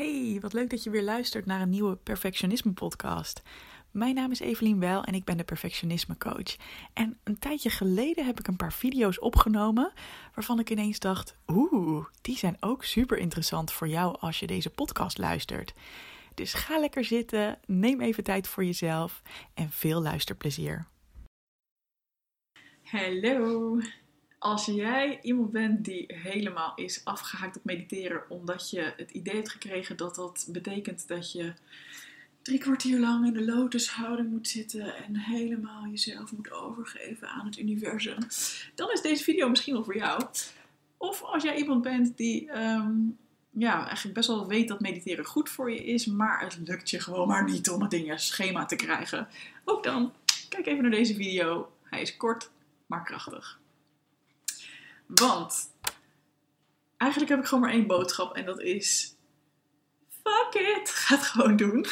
Hey, wat leuk dat je weer luistert naar een nieuwe Perfectionisme podcast. Mijn naam is Evelien Wel en ik ben de Perfectionisme Coach. En een tijdje geleden heb ik een paar video's opgenomen waarvan ik ineens dacht: oeh, die zijn ook super interessant voor jou als je deze podcast luistert. Dus ga lekker zitten, neem even tijd voor jezelf en veel luisterplezier. Hallo. Als jij iemand bent die helemaal is afgehaakt op mediteren omdat je het idee hebt gekregen dat dat betekent dat je drie kwartier lang in de lotushouding moet zitten en helemaal jezelf moet overgeven aan het universum, dan is deze video misschien wel voor jou. Of als jij iemand bent die ehm, ja, eigenlijk best wel weet dat mediteren goed voor je is, maar het lukt je gewoon maar niet om het in je schema te krijgen. Ook dan, kijk even naar deze video. Hij is kort, maar krachtig. Want eigenlijk heb ik gewoon maar één boodschap en dat is: fuck it, ga het gewoon doen.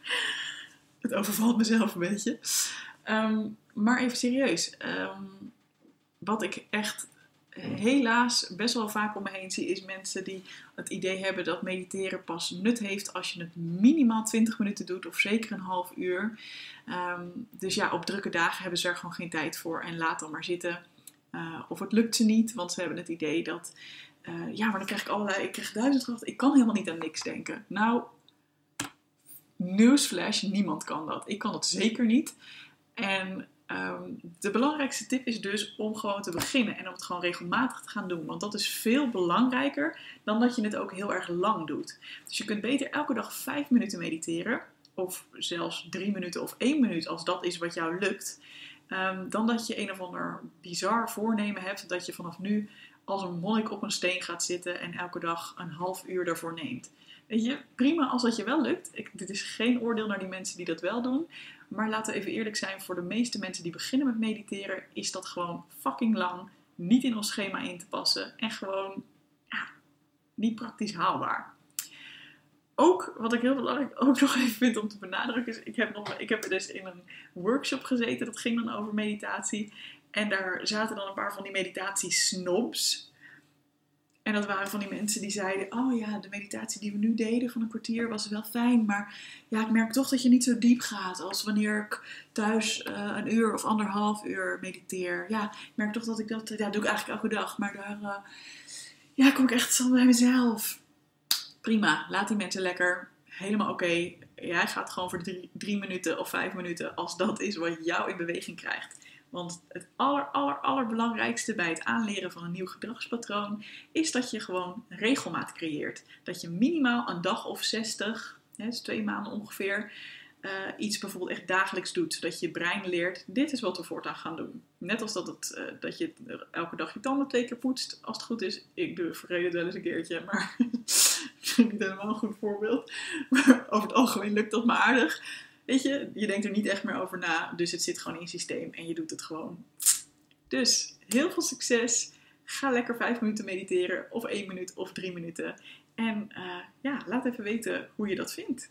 het overvalt mezelf een beetje. Ehm, maar even serieus. Ehm, wat ik echt helaas best wel vaak om me heen zie, is mensen die het idee hebben dat mediteren pas nut heeft als je het minimaal 20 minuten doet of zeker een half uur. Ehm, dus ja, op drukke dagen hebben ze er gewoon geen tijd voor en laat dan maar zitten. Uh, of het lukt ze niet, want ze hebben het idee dat, uh, ja, maar dan krijg ik allerlei, ik krijg duizend gedachten, ik kan helemaal niet aan niks denken. Nou, newsflash, niemand kan dat. Ik kan dat zeker niet. En um, de belangrijkste tip is dus om gewoon te beginnen en om het gewoon regelmatig te gaan doen. Want dat is veel belangrijker dan dat je het ook heel erg lang doet. Dus je kunt beter elke dag vijf minuten mediteren. Of zelfs drie minuten of één minuut als dat is wat jou lukt. Um, dan dat je een of ander bizar voornemen hebt dat je vanaf nu als een monnik op een steen gaat zitten en elke dag een half uur ervoor neemt. Weet je, prima als dat je wel lukt. Ik, dit is geen oordeel naar die mensen die dat wel doen. Maar laten we even eerlijk zijn, voor de meeste mensen die beginnen met mediteren, is dat gewoon fucking lang. Niet in ons schema in te passen. En gewoon ja, niet praktisch haalbaar ook, wat ik heel belangrijk ook nog even vind om te benadrukken, is ik heb, nog, ik heb dus in een workshop gezeten, dat ging dan over meditatie. En daar zaten dan een paar van die meditatiesnobs. En dat waren van die mensen die zeiden: Oh ja, de meditatie die we nu deden van een kwartier was wel fijn. Maar ja, ik merk toch dat je niet zo diep gaat als wanneer ik thuis uh, een uur of anderhalf uur mediteer. Ja, ik merk toch dat ik dat. Ja, doe ik eigenlijk elke dag. Maar daar uh, ja, kom ik echt zo bij mezelf prima, laat die mensen lekker. Helemaal oké. Jij gaat gewoon voor drie, drie, minuten of vijf minuten als dat is wat jou in beweging krijgt. Want het aller, aller, allerbelangrijkste bij het aanleren van een nieuw gedragspatroon is dat je gewoon regelmaat creëert. Dat je minimaal een dag of 60, hè, dus twee maanden ongeveer, uh, iets bijvoorbeeld echt dagelijks doet. Zodat je brein leert, dit is wat we voortaan gaan doen. Net als dat, het, uh, dat je elke dag je tanden twee keer poetst. Als het goed is, ik doe verreden wel eens een keertje, maar vind niet helemaal een goed voorbeeld. Maar over het algemeen lukt dat maar aardig. Weet je, je denkt er niet echt meer over na. Dus het zit gewoon in je systeem en je doet het gewoon. Dus heel veel succes. Ga lekker vijf minuten mediteren. Of één minuut of drie minuten. En uh, ja, laat even weten hoe je dat vindt.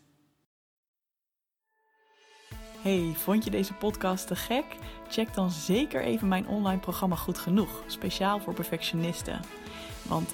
Hey, vond je deze podcast te gek? Check dan zeker even mijn online programma Goed Genoeg, speciaal voor perfectionisten. Want